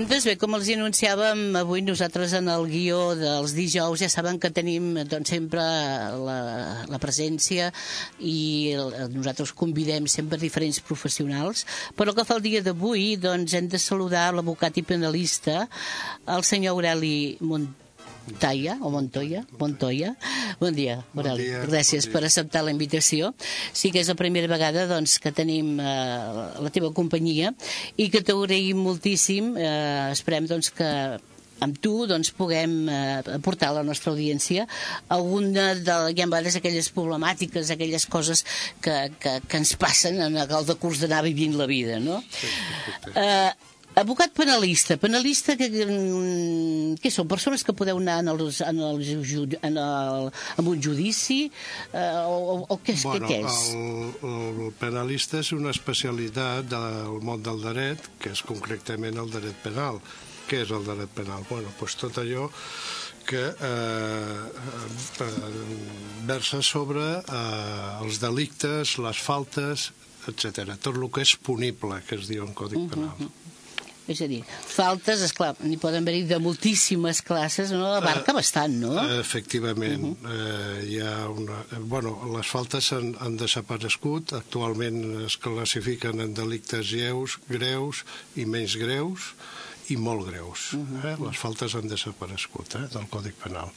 Doncs bé, com els anunciàvem, avui nosaltres en el guió dels dijous ja saben que tenim doncs, sempre la, la presència i el, nosaltres convidem sempre diferents professionals, però que fa el dia d'avui doncs, hem de saludar l'abocat i penalista, el senyor Aureli Montaner, Taia, o Montoya, Montoya. Bon dia, Aureli. Bon dia, Gràcies bon dia. per acceptar la invitació. Sí que és la primera vegada doncs, que tenim eh, la teva companyia i que t'agraïm moltíssim. Eh, esperem doncs, que amb tu doncs, puguem eh, aportar a la nostra audiència alguna de, ja en vegades, aquelles problemàtiques, aquelles coses que, que, que ens passen en el decurs d'anar vivint la vida, no? Sí. Eh, Abogat penalista. Penalista, que, mm, què són? Persones que podeu anar en, els, en, el, en, el, en un judici? Eh, o, o què, és, bueno, què, què és? El, el penalista és una especialitat del món del dret, que és concretament el dret penal. Què és el dret penal? Bueno, doncs tot allò que eh, eh, versa sobre eh, els delictes, les faltes, etc. Tot el que és punible, que es diu en Codi Penal. Uh -huh. És a dir, faltes, és clar, n'hi poden haver-hi de moltíssimes classes, no? Abarca uh, bastant, no? Efectivament. Uh -huh. uh, hi ha una... Bueno, les faltes han, han desaparegut. Actualment es classifiquen en delictes lleus, greus i menys greus i molt greus. Uh -huh. eh? Les faltes han desaparegut eh? del Còdic Penal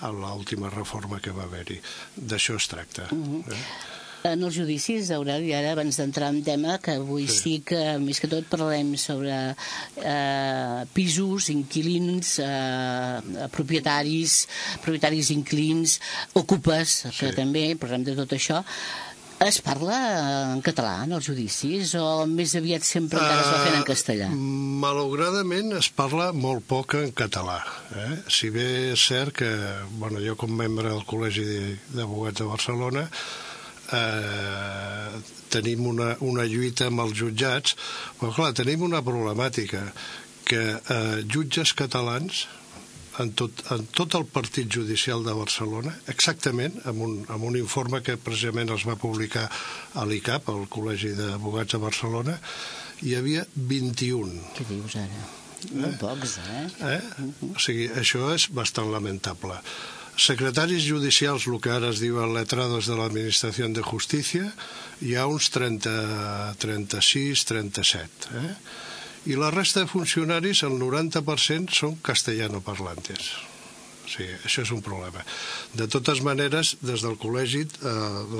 a l'última reforma que va haver-hi. D'això es tracta. Uh -huh. eh? En els judicis, Aureli, ara abans d'entrar en tema, que avui sí. sí que més que tot parlem sobre eh, pisos, inquilins, eh, propietaris, propietaris inquilins, ocupes, que sí. també parlem de tot això, es parla en català en els judicis o més aviat sempre encara es va fent en ah, castellà? Uh, malauradament es parla molt poc en català. Eh? Si bé és cert que bueno, jo com membre del Col·legi d'Abogats de Barcelona eh, tenim una, una lluita amb els jutjats, però clar, tenim una problemàtica que eh, jutges catalans en tot, en tot el partit judicial de Barcelona, exactament, amb un, amb un informe que precisament els va publicar a l'ICAP, al Col·legi d'Abogats de Barcelona, hi havia 21. Què dius ara? Molt eh? pocs, eh? eh? O sigui, això és bastant lamentable secretaris judicials, el que ara es diuen letrados de l'Administració de Justícia, hi ha uns 30, 36, 37. Eh? I la resta de funcionaris, el 90% són castellanoparlantes. Sigui, això és un problema. De totes maneres, des del col·legi, eh,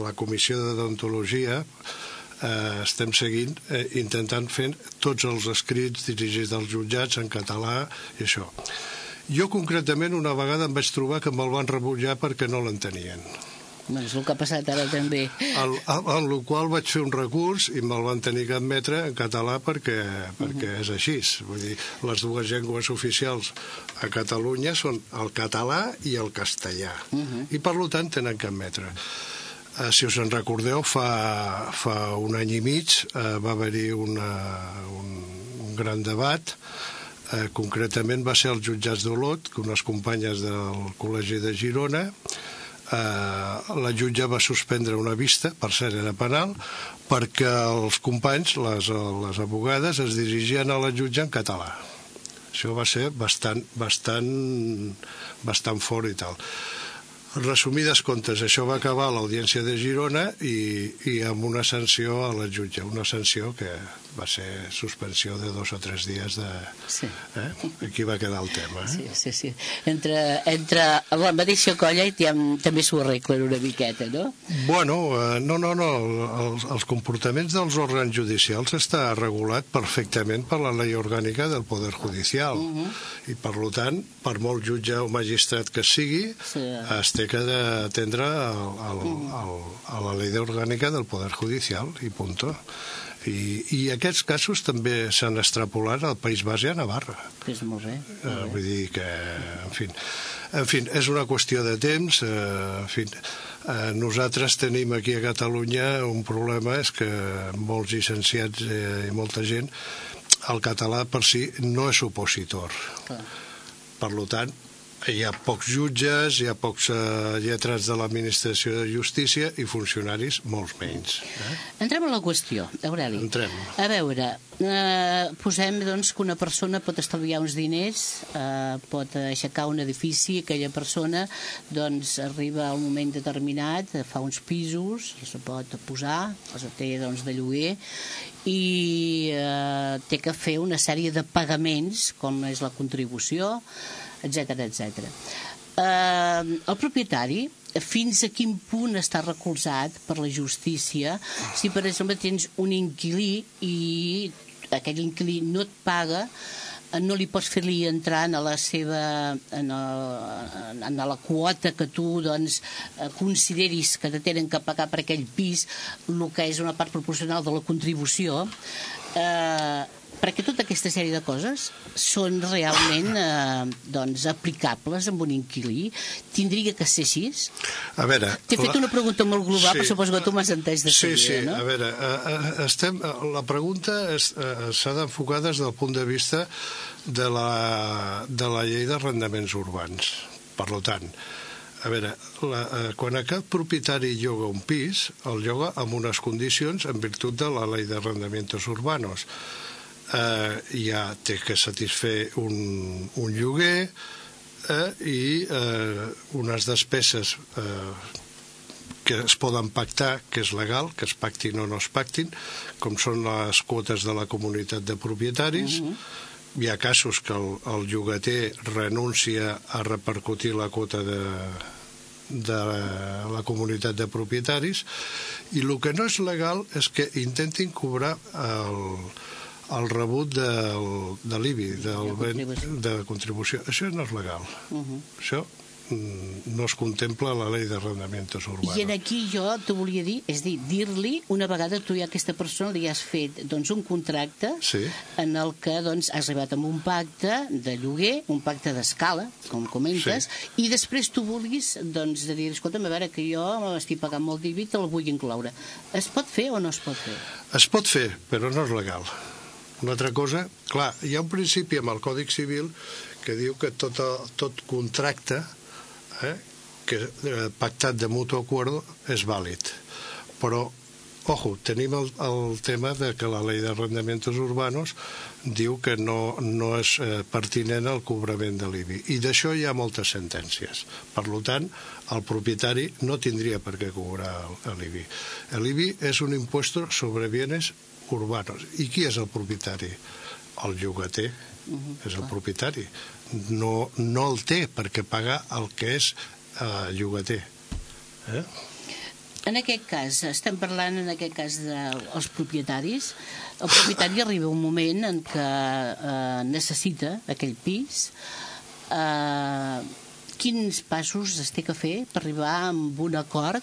la Comissió de Deontologia, eh, estem seguint, eh, intentant fer tots els escrits dirigits als jutjats en català i això. Jo concretament una vegada em vaig trobar que me'l van rebutjar perquè no l'entenien. Doncs el que ha passat ara també. En el qual vaig fer un recurs i me'l van tenir que admetre en català perquè, perquè uh -huh. és així. Vull dir, les dues llengües oficials a Catalunya són el català i el castellà. Uh -huh. I per tant tenen que admetre. Uh, si us en recordeu, fa, fa un any i mig uh, va haver-hi un, un gran debat eh, concretament va ser els jutjats d'Olot, que unes companyes del Col·legi de Girona, eh, la jutja va suspendre una vista, per cert era penal, perquè els companys, les, les abogades, es dirigien a la jutja en català. Això va ser bastant, bastant, bastant fort i tal. Resumides comptes, això va acabar a l'Audiència de Girona i, i amb una sanció a la jutja, una sanció que va ser suspensió de dos o tres dies de... Sí. Eh? Aquí va quedar el tema. Eh? Sí, sí, sí. Entre, entre la mateixa colla i també s'ho arreglen una miqueta, no? Bueno, eh, no, no, no. Els, els comportaments dels òrgans judicials està regulat perfectament per la llei orgànica del Poder Judicial. Uh -huh. I, per tant, per molt jutge o magistrat que sigui, sí. es té que atendre a la llei orgànica del Poder Judicial, i punto. I, i aquests casos també s'han extrapolat al País Bas i a Navarra. És molt bé. Molt bé. Vull dir que, en fi, en fi, és una qüestió de temps. Uh, en fi, uh, nosaltres tenim aquí a Catalunya un problema, és que molts llicenciats uh, i molta gent, el català per si no és opositor. Clar. Per tant, hi ha pocs jutges, hi ha pocs uh, lletrats de l'administració de justícia i funcionaris molts menys. Eh? Entrem a la qüestió, Aureli. Entrem. A veure, eh, posem doncs, que una persona pot estalviar uns diners, eh, pot aixecar un edifici, aquella persona doncs, arriba a un moment determinat, fa uns pisos, els pot posar, els té doncs, de lloguer, i eh, té que fer una sèrie de pagaments, com és la contribució, etc etc. Eh, el propietari fins a quin punt està recolzat per la justícia si per exemple tens un inquilí i aquell inquilí no et paga eh, no li pots fer-li entrar en la seva en, el, en la quota que tu doncs, eh, consideris que te tenen que pagar per aquell pis el que és una part proporcional de la contribució eh, perquè tota aquesta sèrie de coses són realment eh, doncs, aplicables amb un inquilí? Tindria que ser així? A veure... T'he fet una pregunta molt global, sí. però suposo que tu m'has entès de seguida, sí, sí. no? a veure, eh, eh, estem, la pregunta s'ha d'enfocar des del punt de vista de la, de la llei d'arrendaments urbans. Per tant, a veure, la, eh, quan aquest propietari lloga un pis, el lloga amb unes condicions en virtut de la llei d'arrendaments urbanos eh, ja té que satisfer un, un lloguer eh, i eh, unes despeses eh, que es poden pactar, que és legal, que es pactin o no es pactin, com són les quotes de la comunitat de propietaris. Uh -huh. Hi ha casos que el, el llogater renuncia a repercutir la quota de, de la comunitat de propietaris i el que no és legal és que intentin cobrar el, el rebut del, de l'IBI, del de, contribució. de contribució. Això no és legal. Uh -huh. Això mm, no es contempla la llei d'arrendaments urbanos. I en aquí jo te volia dir, és dir, dir-li, una vegada tu ja a aquesta persona li has fet doncs, un contracte sí. en el que doncs, has arribat amb un pacte de lloguer, un pacte d'escala, com comentes, sí. i després tu vulguis doncs, de dir, escolta'm, a veure, que jo estic pagant molt d'IBI, te el vull incloure. Es pot fer o no es pot fer? Es pot fer, però no és legal. Una altra cosa, clar, hi ha un principi amb el Còdic Civil que diu que tot, tot contracte eh, que eh, pactat de mutu acuerdo és vàlid. Però, ojo, tenim el, el tema de que la llei d'arrendaments urbanos diu que no, no és eh, pertinent al cobrament de l'IBI. I d'això hi ha moltes sentències. Per tant, el propietari no tindria per què cobrar l'IBI. L'IBI és un impuesto sobre bienes urbanos. I qui és el propietari? El llogater uh -huh, és el clar. propietari. No, no el té perquè paga el que és eh, llogater. Eh? En aquest cas, estem parlant en aquest cas dels propietaris. El propietari arriba un moment en què eh, necessita aquell pis. Eh, quins passos es té que fer per arribar a un acord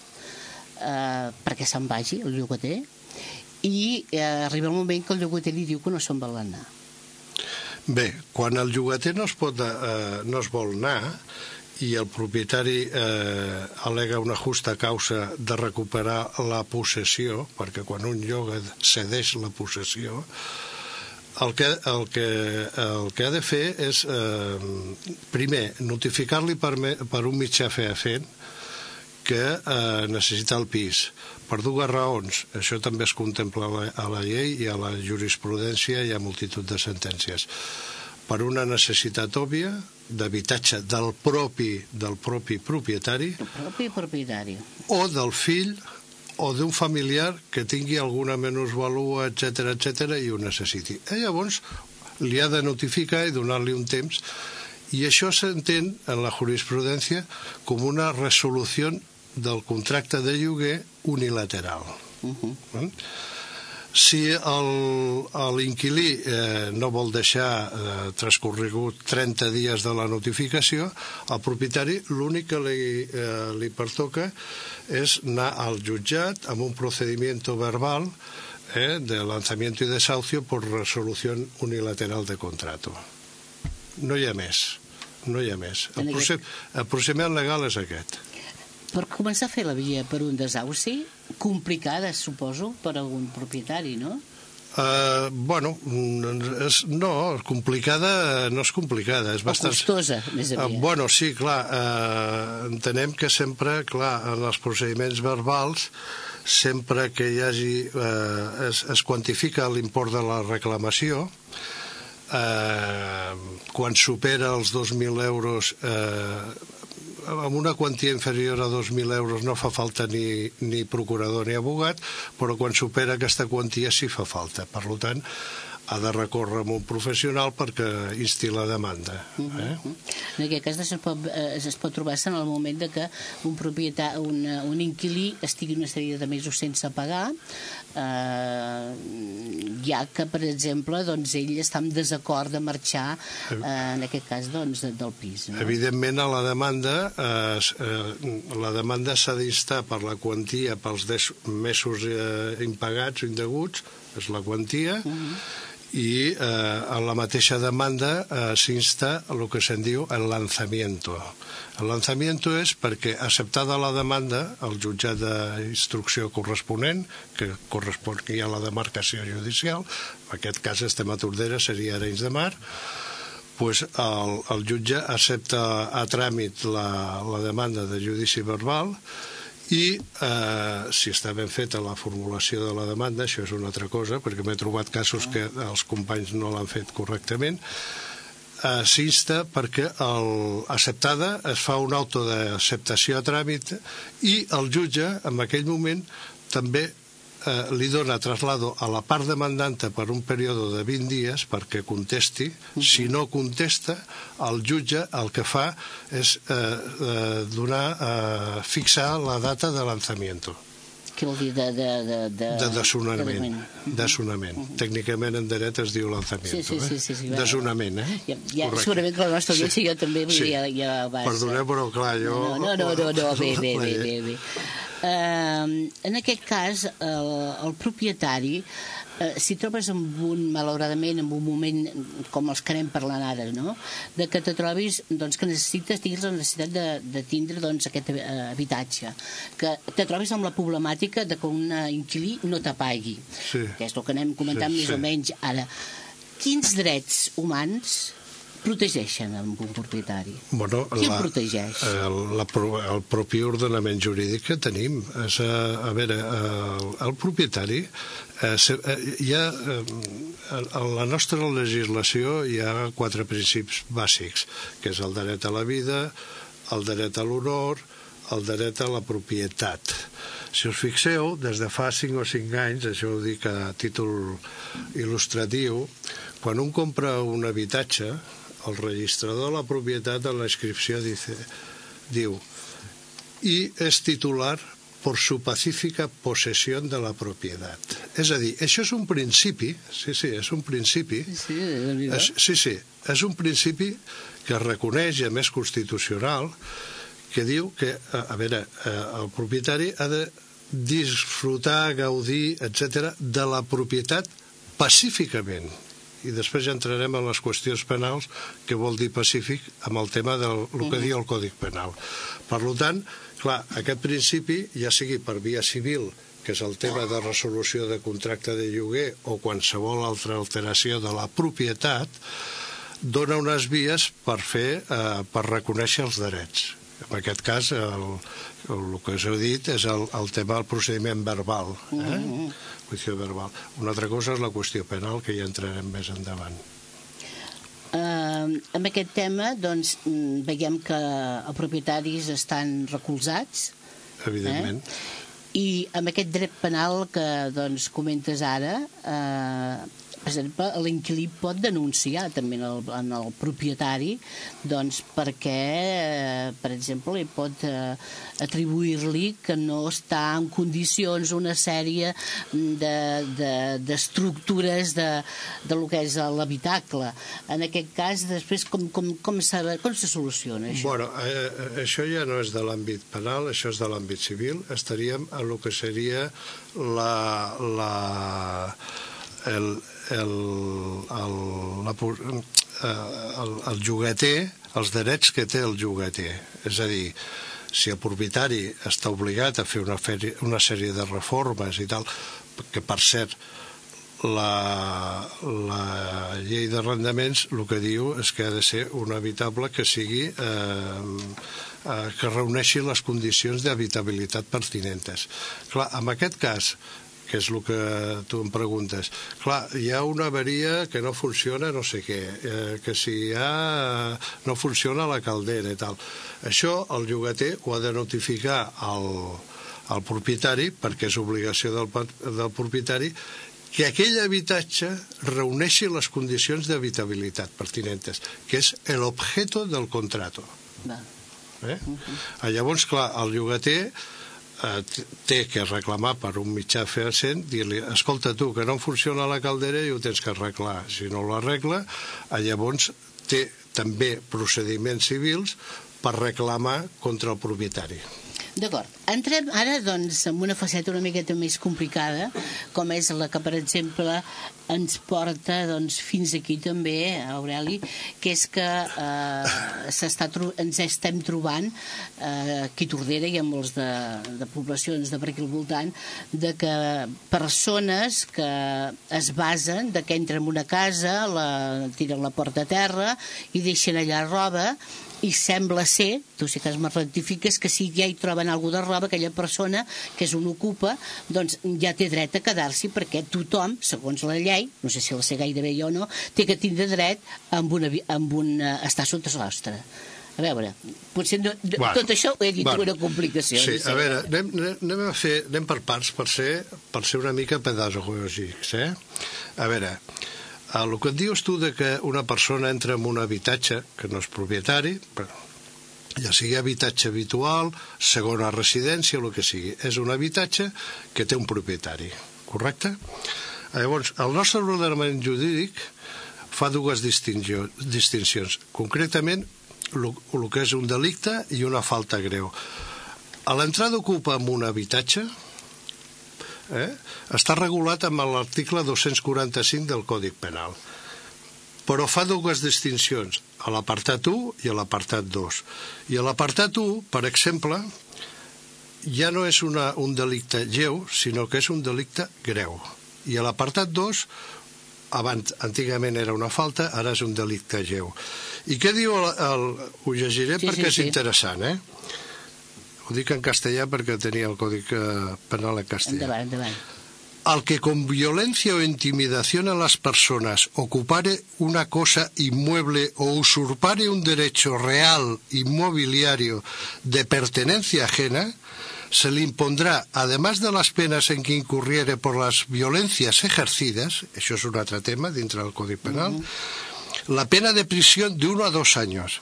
eh, perquè se'n vagi el llogater? I eh, arriba el moment que el llogater li diu que no se'n vol anar. Bé, quan el llogater no es, pot, eh, no es vol anar i el propietari eh, alega una justa causa de recuperar la possessió, perquè quan un lloga cedeix la possessió, el que, el que, el que ha de fer és, eh, primer, notificar-li per, per un mitjà feafent que eh, necessita el pis per dues raons. Això també es contempla a la llei i a la jurisprudència hi ha multitud de sentències. Per una necessitat òbvia d'habitatge del propi del propi propietari el propi propietari o del fill o d'un familiar que tingui alguna valua, etc etc i ho necessiti. I llavors li ha de notificar i donar-li un temps i això s'entén en la jurisprudència com una resolució del contracte de lloguer unilateral. Uh -huh. Si l'inquilí eh, no vol deixar eh, transcorregut 30 dies de la notificació, el propietari l'únic que li, eh, li pertoca és anar al jutjat amb un procediment verbal eh, de lanzamiento y desahucio por resolución unilateral de contrato. No hi ha més. No hi ha més. El, procediment, el procediment legal és aquest per començar a fer la via per un desauci, complicada, suposo, per algun propietari, no? Uh, bueno, és, no, complicada no és complicada. És o bastant... costosa, més aviat. Uh, bueno, sí, clar, uh, entenem que sempre, clar, en els procediments verbals, sempre que hi hagi, uh, es, es quantifica l'import de la reclamació, eh, quan supera els 2.000 euros eh, amb una quantia inferior a 2.000 euros no fa falta ni, ni procurador ni abogat, però quan supera aquesta quantia sí fa falta. Per tant, ha de recórrer amb un professional perquè insti la demanda. Eh? En aquest cas es pot, eh, es pot trobar-se en el moment de que un propietari, un, un inquilí estigui una sèrie de mesos sense pagar, eh, ja que, per exemple, doncs, ell està en desacord de marxar, eh, en aquest cas, doncs, del pis. No? Evidentment, a la demanda, eh, eh, la demanda s'ha d'instar per la quantia pels mesos eh, impagats o indeguts, és la quantia, uh -huh i eh, en la mateixa demanda eh, s'insta el que se'n diu el lanzamiento. El lanzamiento és perquè, acceptada la demanda, el jutjat d'instrucció corresponent, que correspon a la demarcació judicial, en aquest cas estem a Tordera, seria Arenys de Mar, pues el, el jutge accepta a tràmit la, la demanda de judici verbal i eh, si està ben feta la formulació de la demanda, això és una altra cosa, perquè m'he trobat casos que els companys no l'han fet correctament, eh, s'insta perquè el, acceptada es fa un auto d'acceptació a tràmit i el jutge en aquell moment també eh, li dona traslado a la part demandanta per un període de 20 dies perquè contesti. Si no contesta, el jutge el que fa és eh, eh, donar, eh, fixar la data de lanzamiento. Què vol dir de... De, de, de, de desonament. De desonament. Uh -huh. Tècnicament en dret es diu lanzamiento. Sí, sí, sí. sí, sí eh? Desonament, eh? Ja, ja, segurament que la nostra audiència sí. jo també sí. ja, ja vas... Perdoneu, però clar, jo... No, no, no, no, no bé, bé, bé, bé, bé. Eh, en aquest cas, el, el propietari eh, si trobes en un, malauradament, en un moment com els que anem parlant ara, no? de que te trobis doncs, que necessites, tinguis la necessitat de, de tindre doncs, aquest eh, habitatge, que te trobis amb la problemàtica de que un inquilí no t'apagui, sí. que és el que anem comentant sí, més sí. o menys ara. Quins drets humans protegeixen un propietari? Bueno, Qui la, el protegeix? El, la, el propi ordenament jurídic que tenim. És, a, a veure, el, el propietari eh, eh, hi ha, eh, en la nostra legislació hi ha quatre principis bàsics, que és el dret a la vida, el dret a l'honor, el dret a la propietat. Si us fixeu, des de fa 5 o 5 anys, això ho dic a títol il·lustratiu, quan un compra un habitatge, el registrador de la propietat en la inscripció dice, diu i és titular per su pacífica possessió de la propietat. És a dir, això és un principi, sí, sí, és un principi... Sí, és, sí, sí, és un principi que es reconeix, a més constitucional, que diu que, a, a veure, eh, el propietari ha de disfrutar, gaudir, etc de la propietat pacíficament i després ja entrarem en les qüestions penals, que vol dir pacífic, amb el tema del el que diu el Còdic Penal. Per tant, clar, aquest principi, ja sigui per via civil, que és el tema de resolució de contracte de lloguer o qualsevol altra alteració de la propietat, dona unes vies per fer, eh, per reconèixer els drets. En aquest cas, el, el, el que us heu dit és el, el tema del procediment verbal. Eh? Mm -hmm juicio verbal. Una altra cosa és la qüestió penal, que ja entrarem més endavant. Uh, amb aquest tema, doncs, mm, veiem que els propietaris estan recolzats. Evidentment. Eh? I amb aquest dret penal que doncs, comentes ara, eh, l'inquilí pot denunciar també en el, en el propietari doncs, perquè, eh, per exemple, li pot eh, atribuir-li que no està en condicions una sèrie d'estructures de, de, de, de lo que és l'habitacle. En aquest cas, després, com, com, com, com se soluciona això? Bueno, eh, eh, això ja no és de l'àmbit penal, això és de l'àmbit civil. Estaríem a lo que seria la, la, el, el, el, la, eh, el, el jugueter, els drets que té el jugueter. És a dir, si el propietari està obligat a fer una, feri, una sèrie de reformes i tal, que per cert, la, la llei d'arrendaments el que diu és que ha de ser un habitable que sigui eh, eh, que reuneixi les condicions d'habitabilitat pertinentes. Clar, en aquest cas, que és el que tu em preguntes. Clar, hi ha una avaria que no funciona no sé què, eh, que si hi ha... no funciona la caldera i tal. Això el llogater ho ha de notificar al, al propietari, perquè és obligació del, del propietari, que aquell habitatge reuneixi les condicions d'habitabilitat pertinentes, que és l'objecte del contrato. Eh? Uh -huh. Llavors, clar, el llogater té que reclamar per un mitjà fehaent, dir-li, escolta tu, que no funciona la caldera i ho tens que arreglar. Si no l'arregla, llavors té també procediments civils per reclamar contra el propietari. D'acord. Entrem ara, doncs, en una faceta una miqueta més complicada, com és la que, per exemple, ens porta doncs, fins aquí també, Aureli, que és que eh, ens estem trobant eh, aquí a Tordera i en molts de, de poblacions de per aquí al voltant, de que persones que es basen de que entren en una casa, la, tiren la porta a terra i deixen allà roba i sembla ser, tu sí que es me rectifiques, que si ja hi troben algú de roba, aquella persona que és un ocupa, doncs ja té dret a quedar-s'hi perquè tothom, segons la llei, no sé si la sé gaire bé jo o no, té que tindre dret amb una, amb una, estar sota sostre. A veure, potser no, bueno, tot això ho he dit bueno, una complicació. Sí, no sé. a veure, anem, anem, a fer, anem per parts per ser, per ser una mica pedagògics, eh? A veure, el que et dius tu de que una persona entra en un habitatge que no és propietari, ja sigui habitatge habitual, segona residència, el que sigui, és un habitatge que té un propietari, correcte? Llavors, el nostre ordenament jurídic fa dues distincions. Concretament, el que és un delicte i una falta greu. A l'entrada ocupa en un habitatge, eh, està regulat amb l'article 245 del Còdic Penal però fa dues distincions, a l'apartat 1 i a l'apartat 2. I a l'apartat 1, per exemple, ja no és una, un delicte lleu, sinó que és un delicte greu. I a l'apartat 2, abans, antigament era una falta, ara és un delicte lleu. I què diu el... el ho llegiré sí, perquè sí, és sí. interessant, eh? Ho dic en castellà perquè tenia el Codi Penal en castellà. Endavant, endavant. Al que con violencia o intimidación a las personas ocupare una cosa inmueble o usurpare un derecho real inmobiliario de pertenencia ajena, se le impondrá, además de las penas en que incurriere por las violencias ejercidas, eso es un otro tema dentro del Código Penal, uh -huh la pena de prisión de uno a dos años,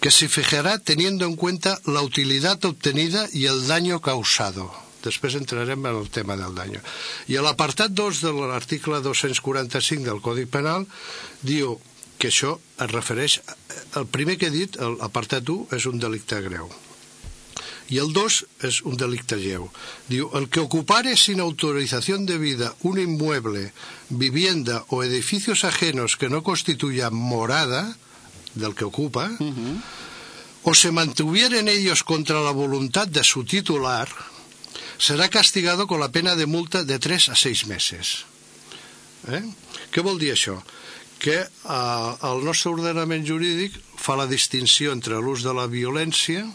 que se fijará teniendo en cuenta la utilidad obtenida y el daño causado. Després entrarem en el tema del daño. I a l'apartat 2 de l'article 245 del Codi Penal diu que això es refereix... El primer que he dit, l'apartat 1, és un delicte greu y el 2 es un delicte lleu. Diu, el que ocupare sin autorización debida un inmueble, vivienda o edificios ajenos que no constituyan morada del que ocupa, uh -huh. o se mantuviera en ellos contra la voluntad de su titular, será castigado con la pena de multa de 3 a 6 meses. Eh? Què vol dir això? Que eh, el nostre ordenament jurídic fa la distinció entre l'ús de la violència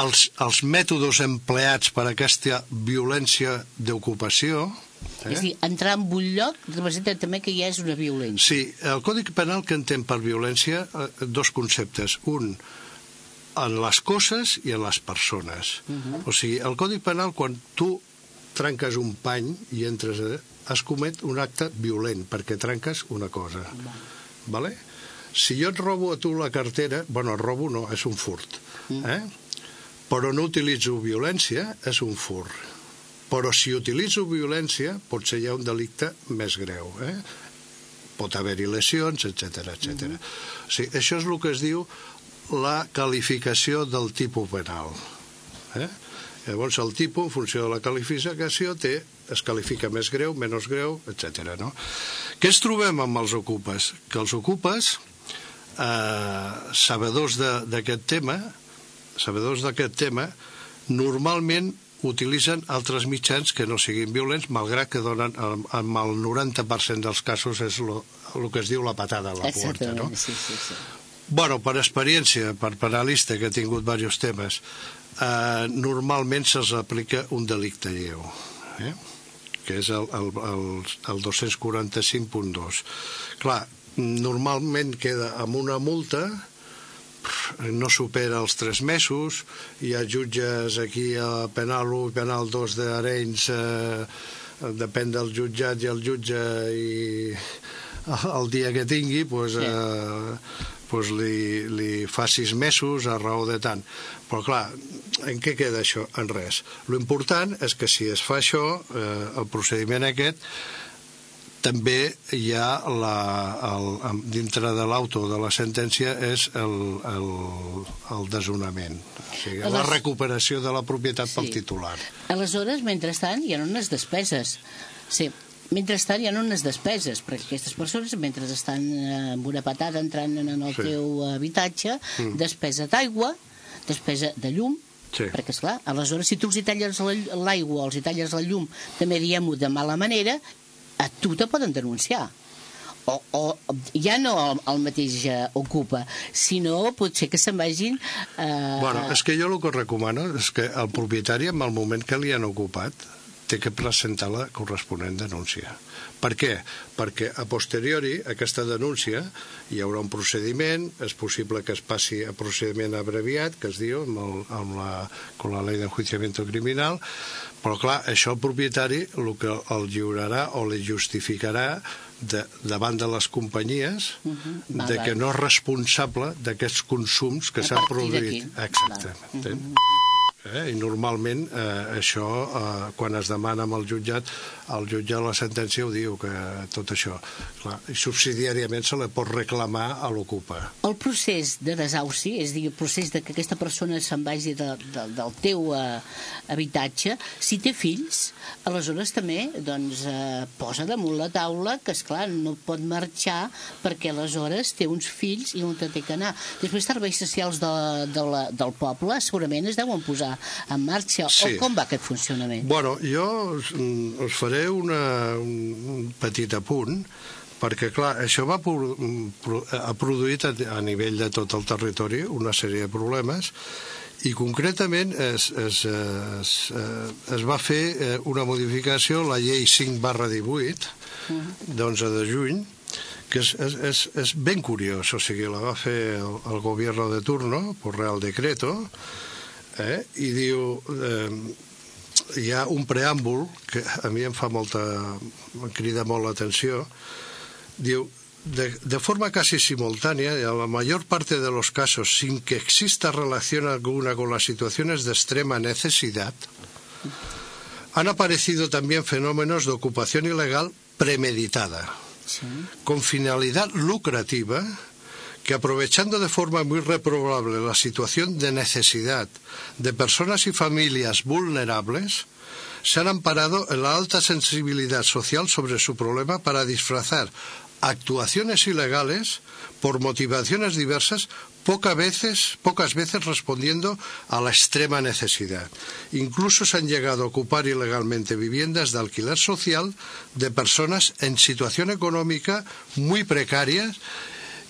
els, els mètodes empleats per aquesta violència d'ocupació... Eh? És dir, entrar en un lloc representa també que ja és una violència. Sí, el Codi Penal que entén per violència eh, dos conceptes. Un, en les coses i en les persones. Uh mhm. -huh. O sigui, el Codi Penal, quan tu trenques un pany i entres a... es comet un acte violent perquè trenques una cosa. Va. Vale? Si jo et robo a tu la cartera, bueno, robo no, és un furt. Uh mm. -huh. Eh? Però no utilitzo violència, és un fur. Però si utilitzo violència, potser hi ha un delicte més greu. Eh? Pot haver-hi lesions, etc etc. Mm -hmm. o sigui, això és el que es diu la qualificació del tipus penal. Eh? Llavors el tipus, en funció de la qualificació, té, es qualifica més greu, menys greu, etc. No? Què ens trobem amb els ocupes? Que els ocupes, eh, sabedors d'aquest tema, sabedors d'aquest tema, normalment utilitzen altres mitjans que no siguin violents, malgrat que donen, en el 90% dels casos és el que es diu la patada a la porta, no? Sí, sí, sí. Bueno, per experiència, per penalista, que he tingut diversos temes, eh, normalment se'ls aplica un delicte lleu, eh? que és el, el, el, el 245.2. Clar, normalment queda amb una multa, no supera els tres mesos, hi ha jutges aquí a Penal 1 i Penal 2 d'Arenys, eh, depèn del jutjat i el jutge i el dia que tingui, doncs, eh, doncs li, li fa sis mesos a raó de tant. Però clar, en què queda això? En res. Lo important és que si es fa això, eh, el procediment aquest, també hi ha la, el, dintre de l'auto de la sentència és el, el, el desonament, o sigui, la recuperació de la propietat sí. pel titular. Aleshores, mentrestant, hi ha unes despeses. Sí, Mentrestant hi ha unes despeses, perquè aquestes persones, mentre estan eh, amb una patada entrant en el sí. teu habitatge, mm. despesa d'aigua, despesa de llum, Sí. Perquè, esclar, aleshores, si tu els hi talles l'aigua o els hi talles la llum, també diem-ho de mala manera, a tu te poden denunciar. O, o ja no el, el mateix eh, ocupa, sinó potser que se'n vagin... Eh... Bueno, és que jo el que recomano és que el propietari, en el moment que li han ocupat, té que presentar la corresponent denúncia. Per què? Perquè a posteriori aquesta denúncia hi haurà un procediment, és possible que es passi a procediment abreviat, que es diu amb, el, amb la, con la llei d'enjuiciament criminal, però clar, això el propietari el que el lliurarà o li justificarà de, davant de les companyies uh -huh. de que no és responsable d'aquests consums que s'han produït. Exactament. Uh -huh. Eh? I normalment eh, això, eh, quan es demana amb el jutjat, el jutge la sentència ho diu, que tot això. Clar, subsidiàriament se li pot reclamar a l'ocupa. El procés de desauci, és a dir, el procés de que aquesta persona se'n vagi de, de, del teu eh, habitatge, si té fills, aleshores també doncs, eh, posa damunt la taula que, és clar no pot marxar perquè aleshores té uns fills i on té que anar. Després, serveis socials de, de la, del poble segurament es deuen posar en marxa? Sí. O com va aquest funcionament? Bueno, jo us, us faré una, un petit apunt perquè, clar, això va ha produït a, a nivell de tot el territori una sèrie de problemes i concretament es, es, es, es va fer eh, una modificació, la llei 5 barra 18, d'11 de juny, que és, és, és, és ben curiós, o sigui, la va fer el, el govern de turno, per Real Decreto, eh? i diu... Eh, hi ha un preàmbul que a mi em fa molta... em crida molt l'atenció. Diu, de, de, forma casi simultánea, en la mayor parte de los casos, sin que exista relación alguna con las situaciones de extrema necesidad, han aparecido también fenómenos de ocupación ilegal premeditada, sí. con finalidad lucrativa que aprovechando de forma muy reprobable la situación de necesidad de personas y familias vulnerables, se han amparado en la alta sensibilidad social sobre su problema para disfrazar actuaciones ilegales por motivaciones diversas pocas veces, pocas veces respondiendo a la extrema necesidad. Incluso se han llegado a ocupar ilegalmente viviendas de alquiler social de personas en situación económica muy precarias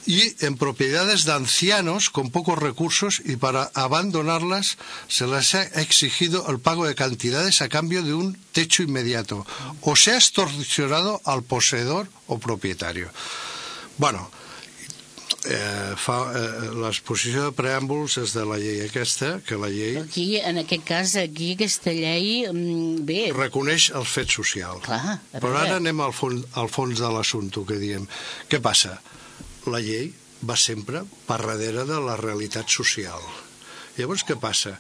y en propiedades de ancianos con pocos recursos y para abandonarlas se les ha exigido el pago de cantidades a cambio de un techo inmediato o se ha extorsionado al poseedor o propietario. Bueno, eh, fa, eh, l'exposició de preàmbuls és de la llei aquesta, que la llei... Aquí, en aquest cas, aquí aquesta llei, mm, bé... Reconeix el fet social. Clar, Però ara anem al fons, al fons de l'assumpte que diem. Què passa? La llei va sempre per darrere de la realitat social. Llavors, què passa?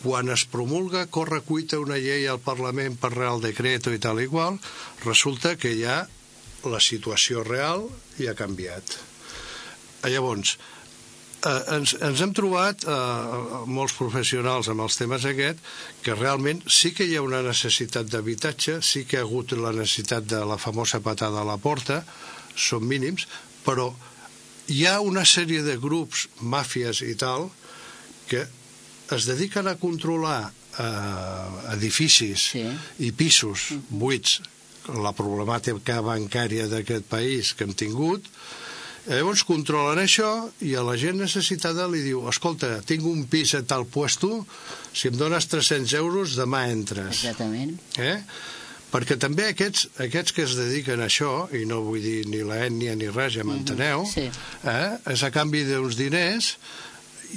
Quan es promulga, corre cuita una llei al Parlament per Real Decreto i tal i resulta que ja la situació real ja ha canviat. Llavors, eh, ens, ens hem trobat eh, molts professionals amb els temes aquest que realment sí que hi ha una necessitat d'habitatge, sí que ha hagut la necessitat de la famosa patada a la porta, són mínims, però hi ha una sèrie de grups, màfies i tal, que es dediquen a controlar eh, edificis Sí. i pisos buits, la problemàtica bancària d'aquest país que hem tingut, llavors controlen això i a la gent necessitada li diu escolta, tinc un pis a tal puesto, si em dones 300 euros demà entres. Exactament. Eh? Perquè també aquests, aquests que es dediquen a això, i no vull dir ni la ètnia ni res, ja m'enteneu, sí. eh? és a canvi d'uns diners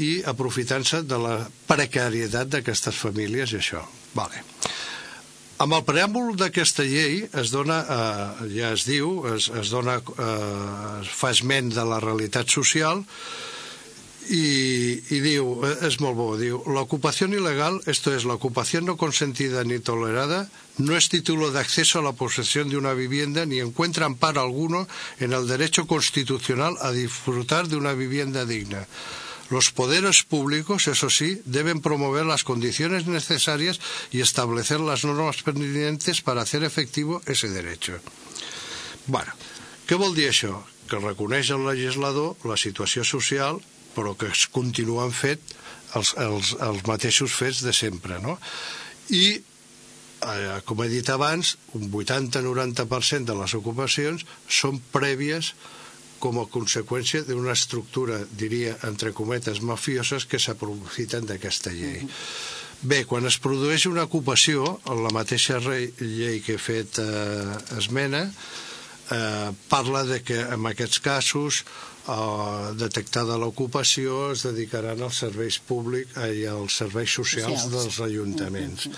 i aprofitant-se de la precarietat d'aquestes famílies i això. Vale. Amb el preàmbul d'aquesta llei es dona, eh, ja es diu, es, es dona, eh, es fa esment de la realitat social y, y diu, es molt bo, diu, la ocupación ilegal, esto es, la ocupación no consentida ni tolerada, no es título de acceso a la posesión de una vivienda ni encuentra amparo alguno en el derecho constitucional a disfrutar de una vivienda digna. Los poderes públicos, eso sí, deben promover las condiciones necesarias y establecer las normas pertinentes para hacer efectivo ese derecho. Bueno, què vol dir això? Que reconeix el legislador la situació social, però que es continuen fet els, els, els mateixos fets de sempre, no? I, eh, com he dit abans, un 80-90% de les ocupacions són prèvies com a conseqüència d'una estructura, diria, entre cometes, mafioses que s'aprofiten d'aquesta llei. Bé, quan es produeix una ocupació, en la mateixa llei que he fet eh, esmena, eh, parla de que en aquests casos eh, detectada l'ocupació es dedicaran als serveis públics eh, i als serveis socials, Socials. dels ajuntaments.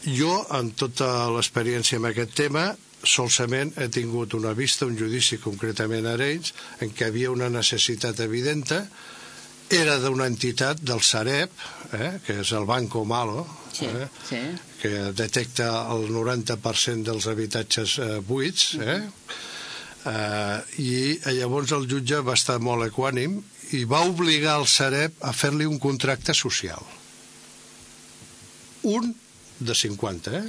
Jo, amb tota l'experiència amb aquest tema, solament he tingut una vista, un judici concretament a Arenys, en què havia una necessitat evidenta, era d'una entitat del Sareb, eh, que és el Banco Malo, Sí, eh, sí. que detecta el 90% dels habitatges eh, buits, eh? Eh, i llavors el jutge va estar molt equànim i va obligar el Sareb a fer-li un contracte social. Un de 50, eh?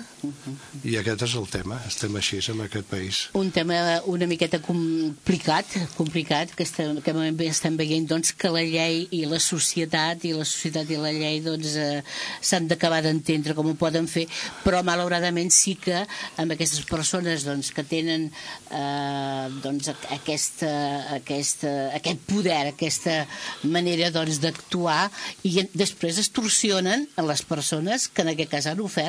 I aquest és el tema, estem així en aquest país. un tema una miqueta complicat, complicat que, estem, que estem veient doncs, que la llei i la societat i la societat i la llei doncs, eh, s'han d'acabar d'entendre com ho poden fer, però malauradament sí que amb aquestes persones doncs, que tenen eh, doncs, aquesta, aquesta, aquest poder, aquesta manera doncs, d'actuar i després es torsionen a les persones que en aquest cas han ofert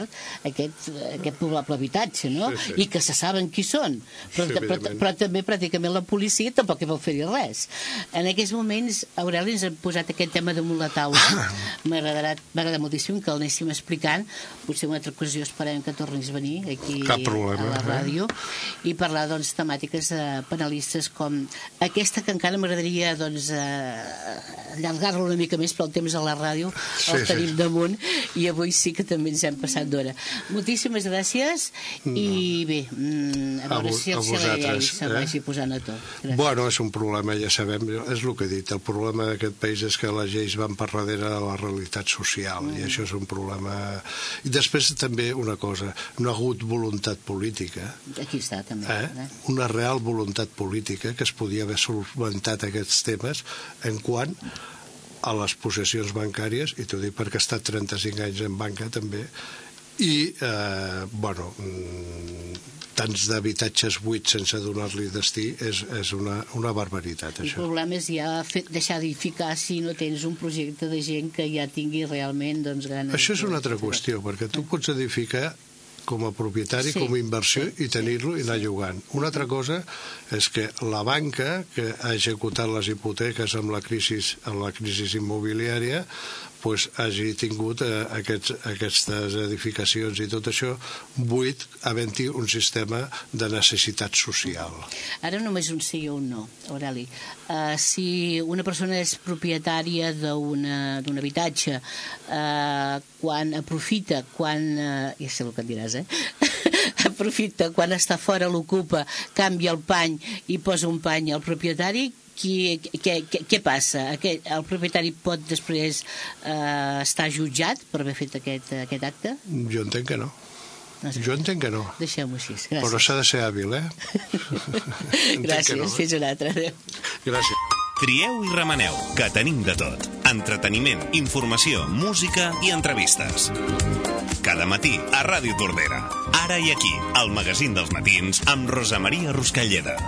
aquest, aquest probable habitatge, no? Sí, sí. I que se saben qui són. Però, Sí, però, evidentment. però també pràcticament la policia tampoc hi vol fer-hi res. En aquests moments, Aureli, ens ha posat aquest tema damunt la taula. M'agradarà m'agrada moltíssim que el anéssim explicant. Potser una altra ocasió esperem que tornis a venir aquí problema, a la eh? ràdio i parlar doncs, temàtiques eh, penalistes com aquesta que encara m'agradaria doncs, eh, allargar-la una mica més, però el temps a la ràdio Sí, el sí. tenim damunt i avui sí que també ens hem passat d'hora. Moltíssimes gràcies i bé, mm, a A veure si, a si vosaltres, se eh? vagi posant a tot. Gràcies. Bueno, és un problema, ja sabem, és el que he dit, el problema d'aquest país és que les lleis van per darrere de la realitat social, Mm. i això és un problema... I després també una cosa, no ha hagut voluntat política, Aquí està, també. eh? Eh? una real voluntat política que es podia haver solventat aquests temes en quant a les possessions bancàries, i t'ho dic perquè he estat 35 anys en banca també, i, eh, bueno, mm, tants d'habitatges buits sense donar-li destí és, és una, una barbaritat, El això. problema és ja fer, deixar d'edificar si no tens un projecte de gent que ja tingui realment doncs, gran... Això és una altra qüestió, perquè tu pots edificar com a propietari, Sí, com a inversió sí, i tenir-lo i anar llogant. Una altra cosa és que la banca que ha executat les hipoteques amb la crisi, amb la crisi immobiliària pues, hagi tingut eh, aquests, aquestes edificacions i tot això buit havent-hi un sistema de necessitat social. Ara només un sí o un no, Aureli. Uh, si una persona és propietària d'un habitatge, uh, quan aprofita, quan... Uh, ja sé el que et diràs, eh? aprofita, quan està fora l'ocupa, canvia el pany i posa un pany al propietari, qui, què, què, què passa? Aquest, el propietari pot després eh, estar jutjat per haver fet aquest, aquest acte? Jo entenc que no. Sé. Jo entenc que no. Deixem-ho així. Però Gràcies. s'ha de ser hàbil, eh? Gràcies. no, eh? Fins una altra. Adéu. Gràcies. Trieu i remeneu, que tenim de tot. entreteniment, informació, música i entrevistes. Cada matí a Ràdio Tordera. Ara i aquí, al magazín dels matins amb Rosa Maria Ruscalleda.